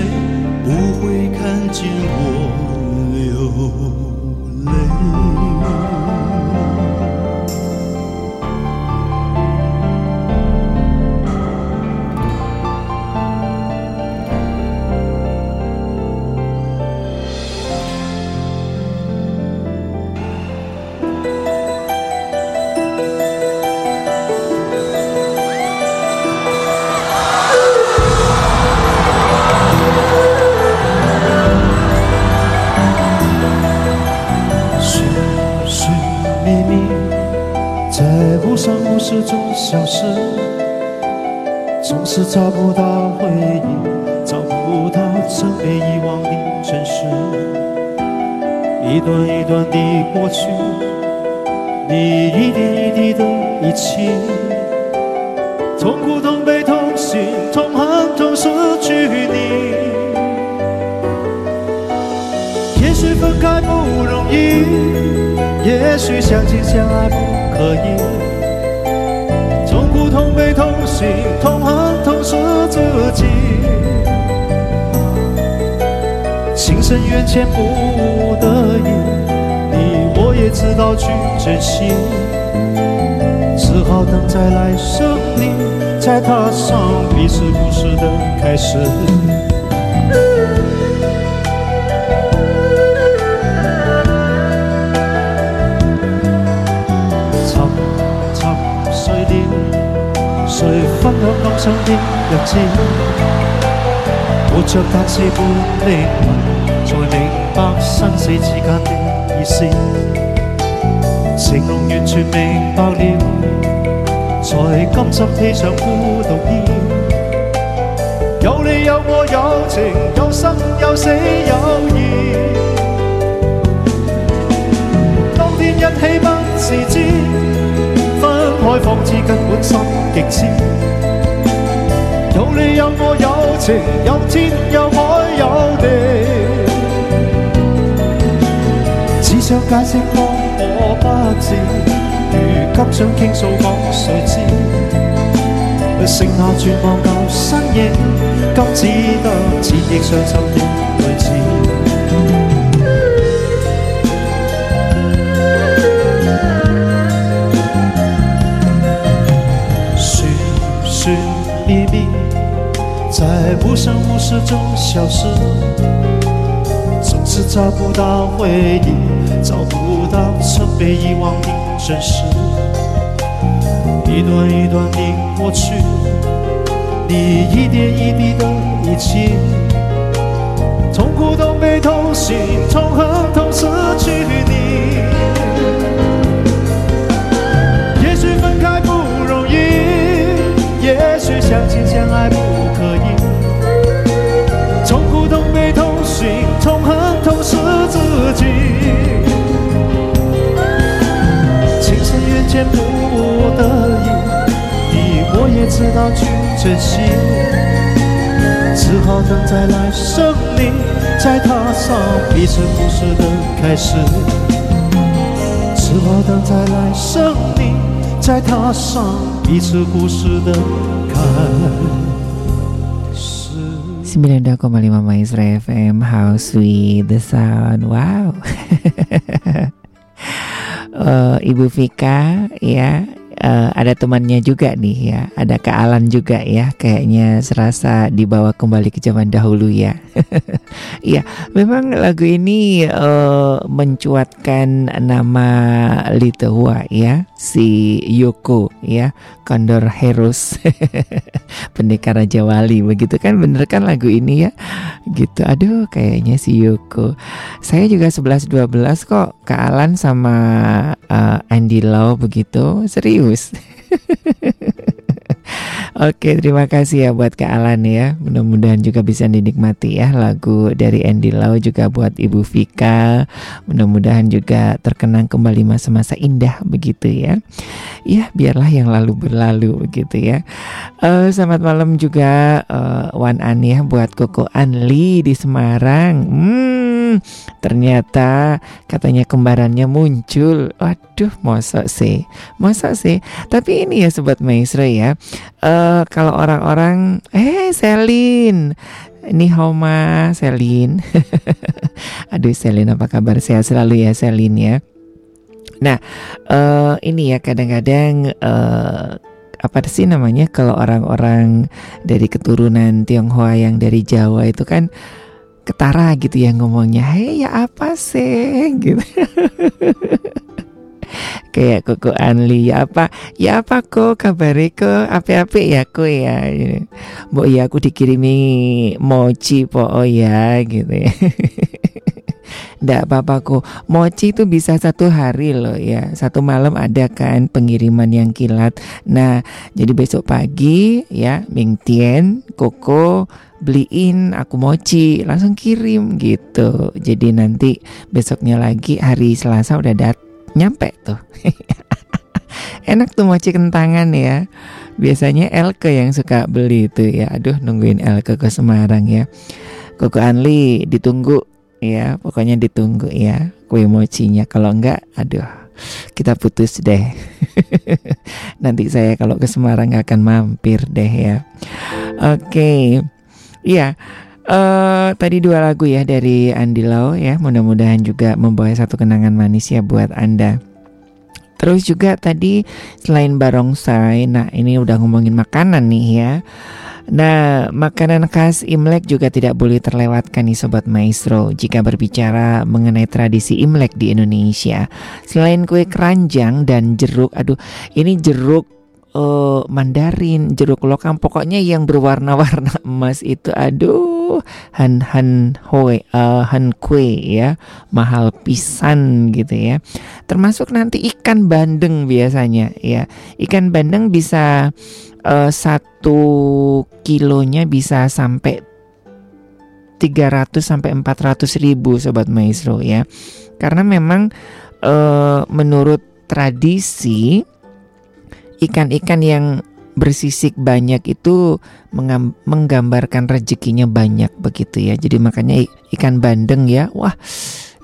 深缘浅不得已，你我也知道去珍惜，只好等在来生里，再踏上彼此故事的开始。沉沉睡了，誰分享今生的日子？活着但是半靈魂，生死之间的意思。情濃完全明白了，才甘心披上孤獨衣。有你有我有情，有生有死有義。當天一起不自知，分開方知根本心極痴。有你有我有情，有天有海有地，想解釋當我不智，如今想倾诉，讲谁知？剩下绝望旧身影，今只得千亿伤心的句子。寻寻觅觅，在无声无息中消失，是找不到回忆，找不到曾被遗忘的真实。一段一段的过去，你一点一滴的遗弃，痛苦、痛悲、痛心、痛恨、痛失去你。也许分开不容易，也许相亲相爱不可。自己。情深缘浅不得已，你我也知道去珍惜，只好等在来生里，再踏上彼此故事的开始。只好等在来生里，再踏上彼此故事的开始。92,5 Maestro FM How sweet the sound. Wow. Eh, Ibu Vika ya. Eh, ada temannya juga nih ya. Ada Kak Alan juga ya. Kayaknya serasa dibawa kembali ke zaman dahulu ya Iya memang lagu ini eh, mencuatkan nama Litahua ya si Yoko ya Kondor Heros pendekar Raja Wali begitu kan? Bener kan lagu ini ya? Gitu. Aduh kayaknya si Yoko. Saya juga 11-12 kok Kak Alan sama uh, Andy Lau begitu. Serius Oke terima kasih ya buat Kak Alan ya. Mudah-mudahan juga bisa dinikmati ya Lagu dari Andy Lau juga buat Ibu Vika. Mudah-mudahan juga terkenang kembali masa-masa indah begitu ya. Ya biarlah yang lalu berlalu begitu ya. Eh, Selamat malam juga eh, Wan An ya Buat Koko Anli di Semarang. Hmm Ternyata katanya kembarannya muncul. Waduh, mosok sih, mosok sih. Tapi ini ya sobat maestro ya. Uh, kalau orang-orang, eh Selin, ini Homa Selin. Aduh Selin apa kabar? Sehat selalu ya Selin ya. Nah, uh, ini ya kadang-kadang uh, apa sih namanya kalau orang-orang dari keturunan Tionghoa yang dari Jawa itu kan ketara gitu ya ngomongnya. Hei ya apa sih? Gitu. Kayak koko Anli ya apa ya apa kok kabar kok apa-apa ya kok ya? Bu ya aku dikirimi mochi po oh ya gitu ya Apa-apa kok Mochi itu bisa satu hari loh ya. Satu malam ada kan pengiriman yang kilat. Nah jadi besok pagi ya Ming Tien, Koko beliin aku mochi langsung kirim gitu. Jadi nanti besoknya lagi hari Selasa udah dat nyampe tuh. Enak tuh mochi kentangan ya. Biasanya Elke yang suka beli itu ya. Aduh nungguin Elke ke Semarang ya. Koko Anli ditunggu ya pokoknya ditunggu ya kue mochinya kalau enggak aduh kita putus deh nanti saya kalau ke Semarang akan mampir deh ya oke okay. Iya, uh, tadi dua lagu ya dari Andi Lau ya. Mudah-mudahan juga membawa satu kenangan manis ya buat Anda. Terus juga tadi selain barongsai, nah ini udah ngomongin makanan nih ya. Nah, makanan khas Imlek juga tidak boleh terlewatkan nih Sobat Maestro jika berbicara mengenai tradisi Imlek di Indonesia. Selain kue keranjang dan jeruk, aduh ini jeruk uh, mandarin, jeruk lokam, pokoknya yang berwarna-warna emas itu aduh han han hoe uh, han kue ya, mahal pisan gitu ya. Termasuk nanti ikan bandeng biasanya ya. Ikan bandeng bisa uh, satu kilonya bisa sampai 300 sampai 400 ribu sobat maestro ya. Karena memang uh, menurut tradisi ikan-ikan yang bersisik banyak itu menggambarkan rezekinya banyak begitu ya. Jadi makanya ikan bandeng ya, wah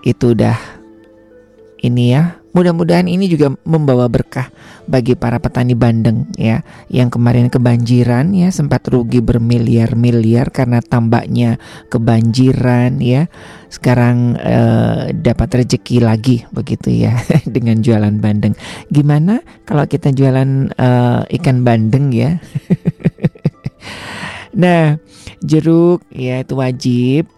itu udah ini ya Mudah-mudahan ini juga membawa berkah bagi para petani bandeng ya yang kemarin kebanjiran ya sempat rugi bermiliar-miliar karena tambaknya kebanjiran ya. Sekarang eh, dapat rezeki lagi begitu ya dengan jualan bandeng. Gimana kalau kita jualan eh, ikan bandeng ya? nah, jeruk ya itu wajib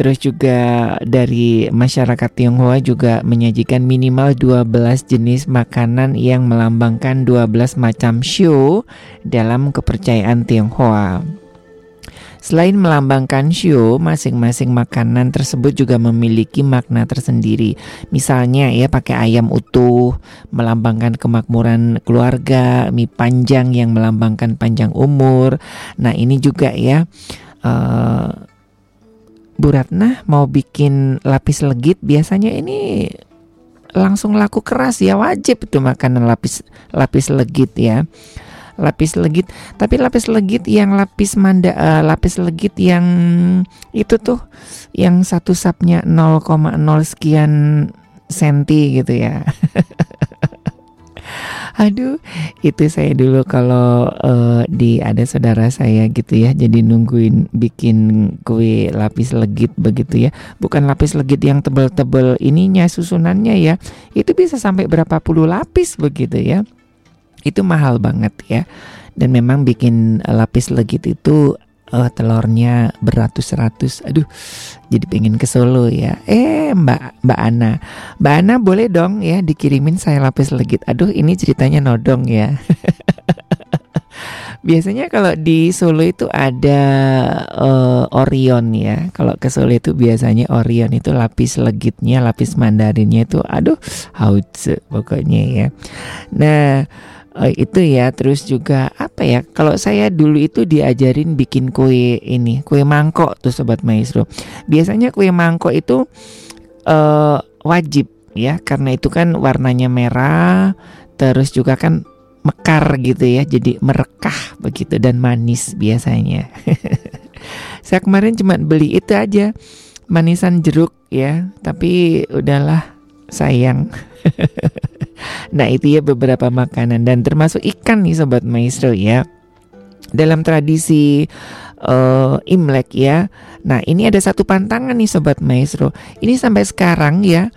Terus juga dari masyarakat Tionghoa juga menyajikan minimal 12 jenis makanan yang melambangkan 12 macam show dalam kepercayaan Tionghoa. Selain melambangkan show, masing-masing makanan tersebut juga memiliki makna tersendiri. Misalnya ya pakai ayam utuh, melambangkan kemakmuran keluarga, mie panjang yang melambangkan panjang umur. Nah ini juga ya uh, Bu Ratna mau bikin lapis legit biasanya ini langsung laku keras ya wajib itu makanan lapis lapis legit ya. Lapis legit tapi lapis legit yang lapis manda uh, lapis legit yang itu tuh yang satu sapnya 0,0 sekian senti gitu ya Aduh, itu saya dulu kalau uh, di ada saudara saya gitu ya, jadi nungguin bikin kue lapis legit begitu ya. Bukan lapis legit yang tebel-tebel ininya susunannya ya. Itu bisa sampai berapa puluh lapis begitu ya. Itu mahal banget ya. Dan memang bikin lapis legit itu uh, telurnya beratus-ratus. Aduh, jadi pengen ke Solo ya. Eh, Mbak Mbak Ana, Mbak Ana boleh dong ya dikirimin saya lapis legit. Aduh, ini ceritanya nodong ya. Biasanya kalau di Solo itu ada uh, Orion ya. Kalau ke Solo itu biasanya Orion itu lapis legitnya, lapis mandarinnya itu aduh, haus pokoknya ya. Nah, uh, itu ya. Terus juga apa ya kalau saya dulu itu diajarin bikin kue ini kue mangkok tuh sobat maestro. Biasanya kue mangkok itu uh, wajib ya karena itu kan warnanya merah terus juga kan mekar gitu ya jadi merekah begitu dan manis biasanya. Saya kemarin cuma beli itu aja manisan jeruk ya, tapi udahlah sayang. nah itu ya beberapa makanan dan termasuk ikan nih sobat maestro ya. Dalam tradisi uh, Imlek ya. Nah ini ada satu pantangan nih sobat maestro. Ini sampai sekarang ya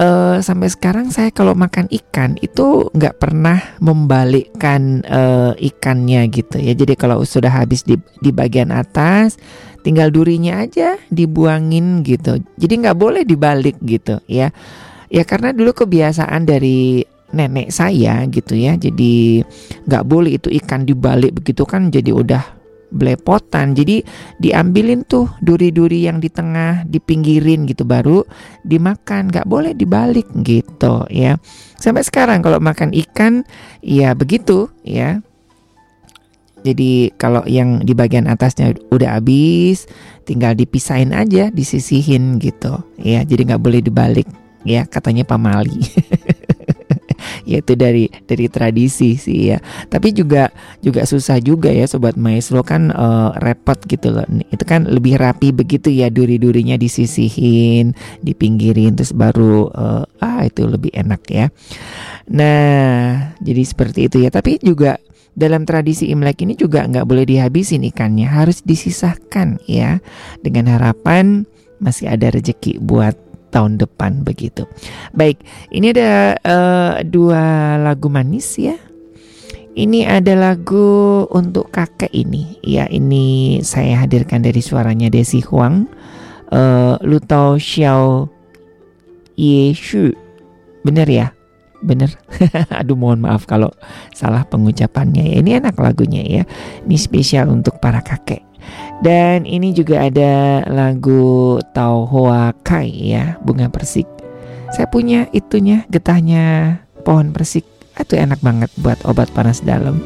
uh, sampai sekarang saya kalau makan ikan itu nggak pernah membalikkan uh, ikannya gitu ya. Jadi kalau sudah habis di di bagian atas, tinggal durinya aja dibuangin gitu. Jadi nggak boleh dibalik gitu ya. Ya karena dulu kebiasaan dari nenek saya gitu ya. Jadi nggak boleh itu ikan dibalik begitu kan jadi udah belepotan. Jadi diambilin tuh duri-duri yang di tengah, dipinggirin gitu baru dimakan. Gak boleh dibalik gitu ya. Sampai sekarang kalau makan ikan ya begitu ya. Jadi kalau yang di bagian atasnya udah habis, tinggal dipisahin aja, disisihin gitu. Ya, jadi nggak boleh dibalik ya katanya pamali. yaitu dari dari tradisi sih ya. Tapi juga juga susah juga ya sobat maestro kan uh, repot gitu loh. Itu kan lebih rapi begitu ya duri-durinya disisihin, dipinggirin terus baru uh, ah itu lebih enak ya. Nah, jadi seperti itu ya. Tapi juga dalam tradisi Imlek ini juga nggak boleh dihabisin ikannya, harus disisahkan ya, dengan harapan masih ada rezeki buat tahun depan begitu. Baik, ini ada uh, dua lagu manis ya. Ini ada lagu untuk kakek ini. Ya, ini saya hadirkan dari suaranya Desi Huang. Uh, Lu Tao Xiao Ye Shu. Bener ya? Bener. Aduh mohon maaf kalau salah pengucapannya ya. Ini enak lagunya ya. Ini spesial untuk para kakek. Dan ini juga ada lagu Tau Hoa Kai ya, bunga persik. Saya punya itunya, getahnya pohon persik. Itu enak banget buat obat panas dalam.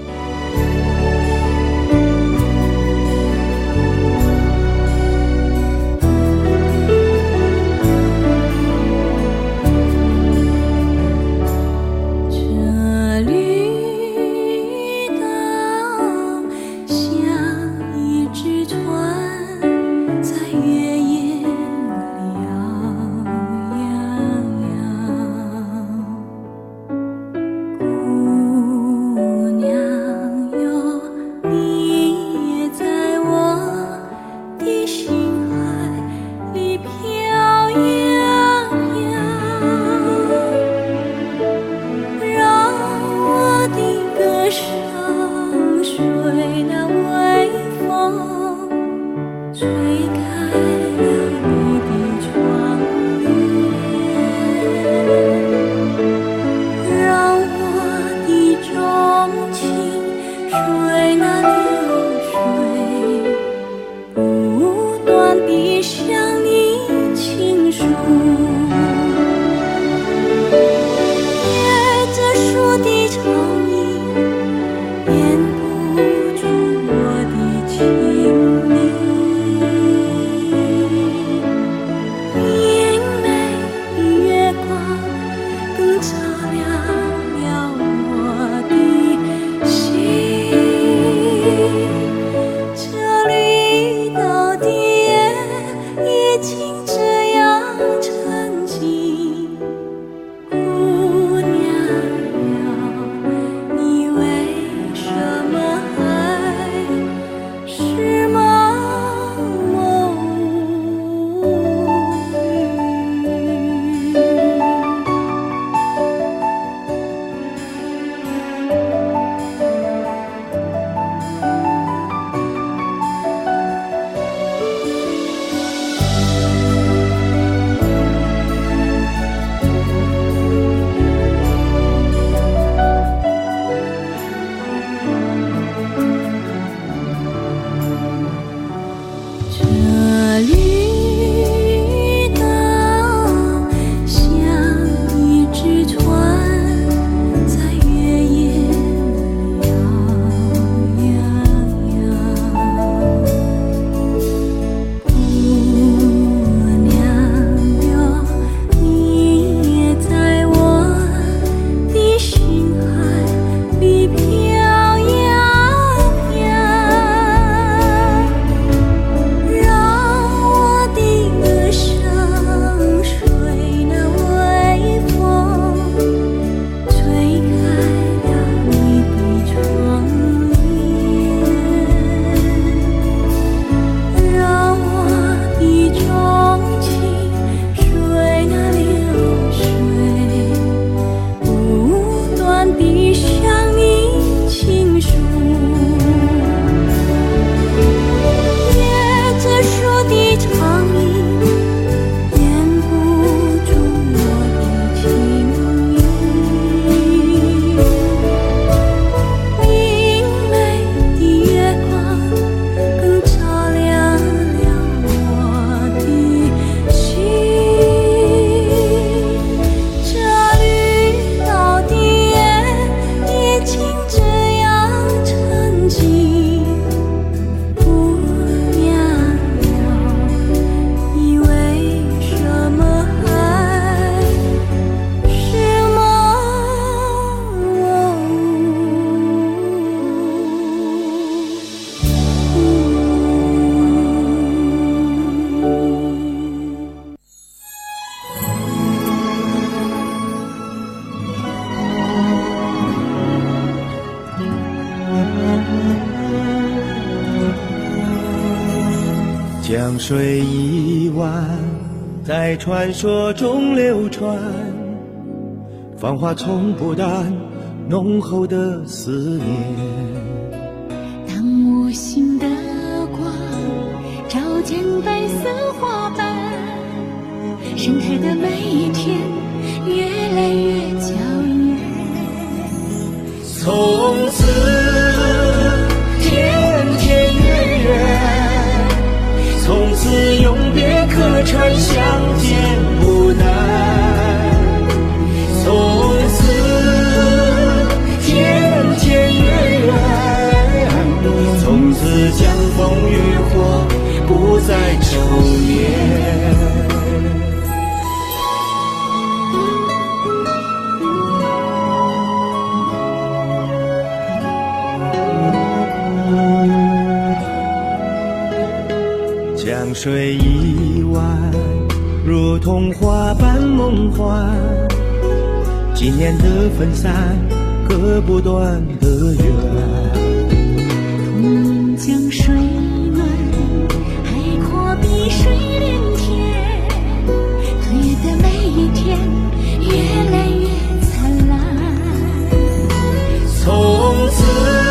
水一湾在传说中流传，繁华从不淡浓厚的思念，当无心的光照见白色花瓣，盛开的每一天越来越娇艳，从此。相见无奈，从此渐渐远。从此江风雨火不再愁念。江水一。童话般梦幻，几年的分散，割不断的缘。江水暖，阔水连天，岁月的每一天越来越灿烂。从此。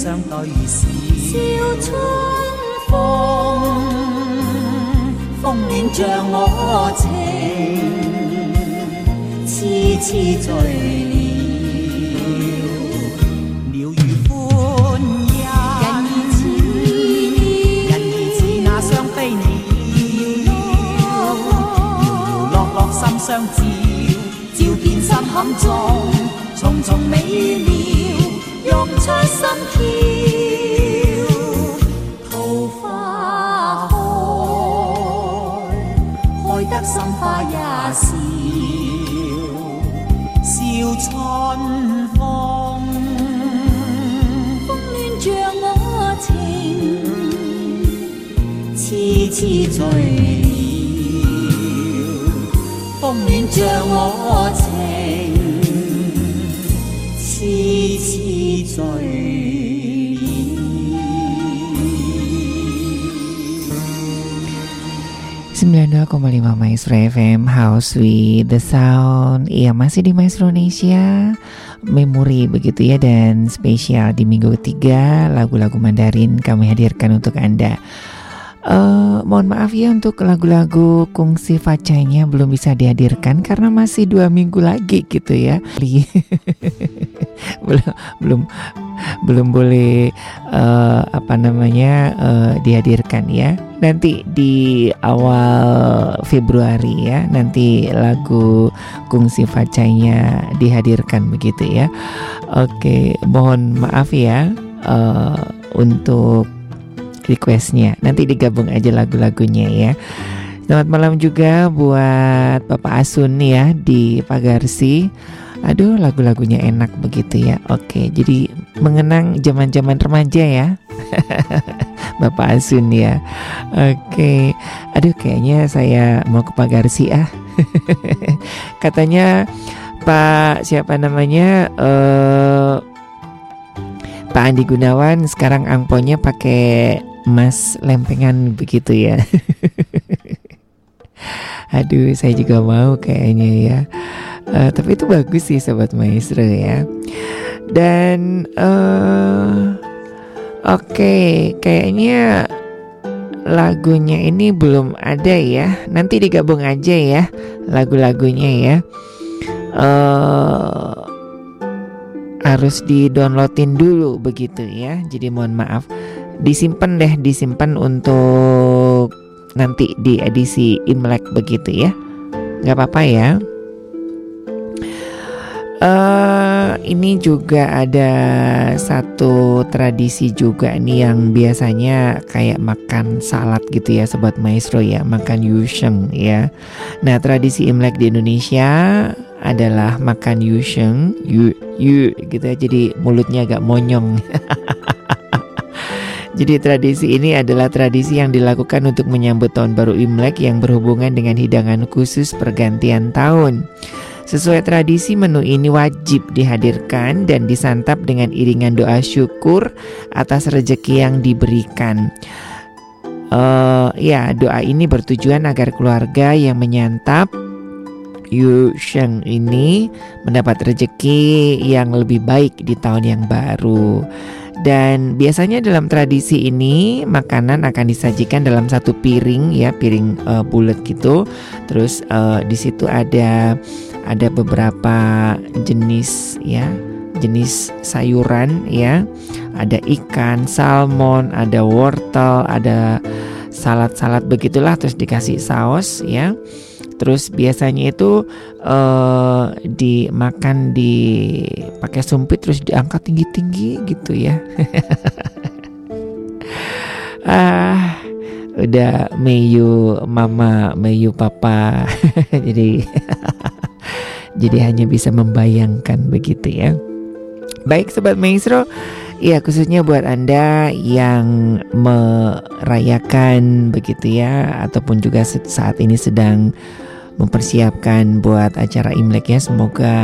相對笑。春风，风暖着我情，痴痴醉了。鳥語歡欣，人儿似人兒似那雙飛鳥，樂樂心相照，照见心坎中，重重美妙，用出心跳。桃花开，开得心花也笑，笑春風，風戀像我情，痴痴醉了，風戀像我，92,5 Maestro FM House with the Sound. Iya masih di Maestro Indonesia. Memori begitu ya Dan spesial di minggu ketiga Lagu-lagu Mandarin kami hadirkan untuk Anda Eh, Mohon maaf ya untuk lagu-lagu Kungsi Facanya belum bisa dihadirkan Karena masih dua minggu lagi gitu ya. Belum belum belum boleh eh, apa namanya eh, dihadirkan ya. Nanti di awal Februari ya nanti lagu Kungsi Facanya dihadirkan begitu ya. Oke mohon maaf ya eh, untuk requestnya. Nanti digabung aja lagu-lagunya ya. Selamat malam juga buat Bapak Asun ya di Pagarsi. Aduh lagu-lagunya enak begitu ya. Oke jadi mengenang zaman-zaman remaja ya. Bapak Asun ya. Oke. Aduh kayaknya saya mau ke Pagarsi ah. Katanya Pak siapa namanya? Eh Pak Andi Gunawan sekarang angponya pakai emas lempengan begitu ya Aduh, saya juga mau kayaknya ya. Eh, tapi itu bagus sih sobat maestro ya. Dan eh oke, kayaknya lagunya ini belum ada ya. Nanti digabung aja ya lagu-lagunya ya. Eh harus di-downloadin dulu begitu ya. Jadi mohon maaf. Disimpan deh, disimpan untuk nanti di edisi Imlek begitu ya. nggak apa-apa ya. eh ini juga ada satu tradisi juga nih yang biasanya kayak makan salad gitu ya sobat maestro ya, makan yusheng ya. Nah, tradisi Imlek di Indonesia adalah makan yusheng, yu yu gitu ya. Jadi mulutnya agak monyong. Jadi tradisi ini adalah tradisi yang dilakukan untuk menyambut tahun baru Imlek yang berhubungan dengan hidangan khusus pergantian tahun. Sesuai tradisi menu ini wajib dihadirkan dan disantap dengan iringan doa syukur atas rejeki yang diberikan. Eh ya, doa ini bertujuan agar keluarga yang menyantap Yu Sheng ini mendapat rejeki yang lebih baik di tahun yang baru. Dan biasanya dalam tradisi ini makanan akan disajikan dalam satu piring ya, piring eh, bulat gitu. Terus eh, di situ ada ada beberapa jenis ya, jenis sayuran ya. Ada ikan, salmon, ada wortel, ada salad-salad begitulah terus dikasih saus ya. Terus biasanya itu eh dimakan di pakai sumpit terus diangkat tinggi-tinggi gitu ya. ah, udah Meyu mama, Meyu papa. jadi jadi hanya bisa membayangkan begitu ya. Baik sobat maestro, ya khususnya buat Anda yang merayakan begitu ya ataupun juga saat ini sedang mempersiapkan buat acara Imlek ya semoga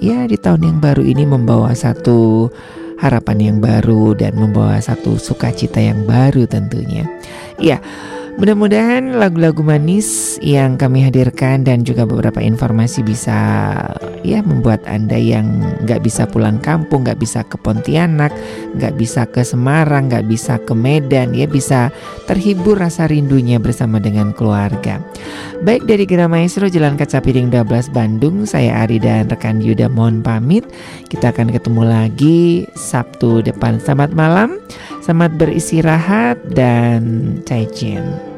ya di tahun yang baru ini membawa satu harapan yang baru dan membawa satu sukacita yang baru tentunya. Iya, Mudah-mudahan lagu-lagu manis yang kami hadirkan dan juga beberapa informasi bisa ya membuat Anda yang nggak bisa pulang kampung, nggak bisa ke Pontianak, nggak bisa ke Semarang, nggak bisa ke Medan, ya bisa terhibur rasa rindunya bersama dengan keluarga. Baik dari Gera Maestro Jalan Kaca Piring 12 Bandung, saya Ari dan rekan Yuda mohon pamit. Kita akan ketemu lagi Sabtu depan. Selamat malam, selamat beristirahat dan cai cien.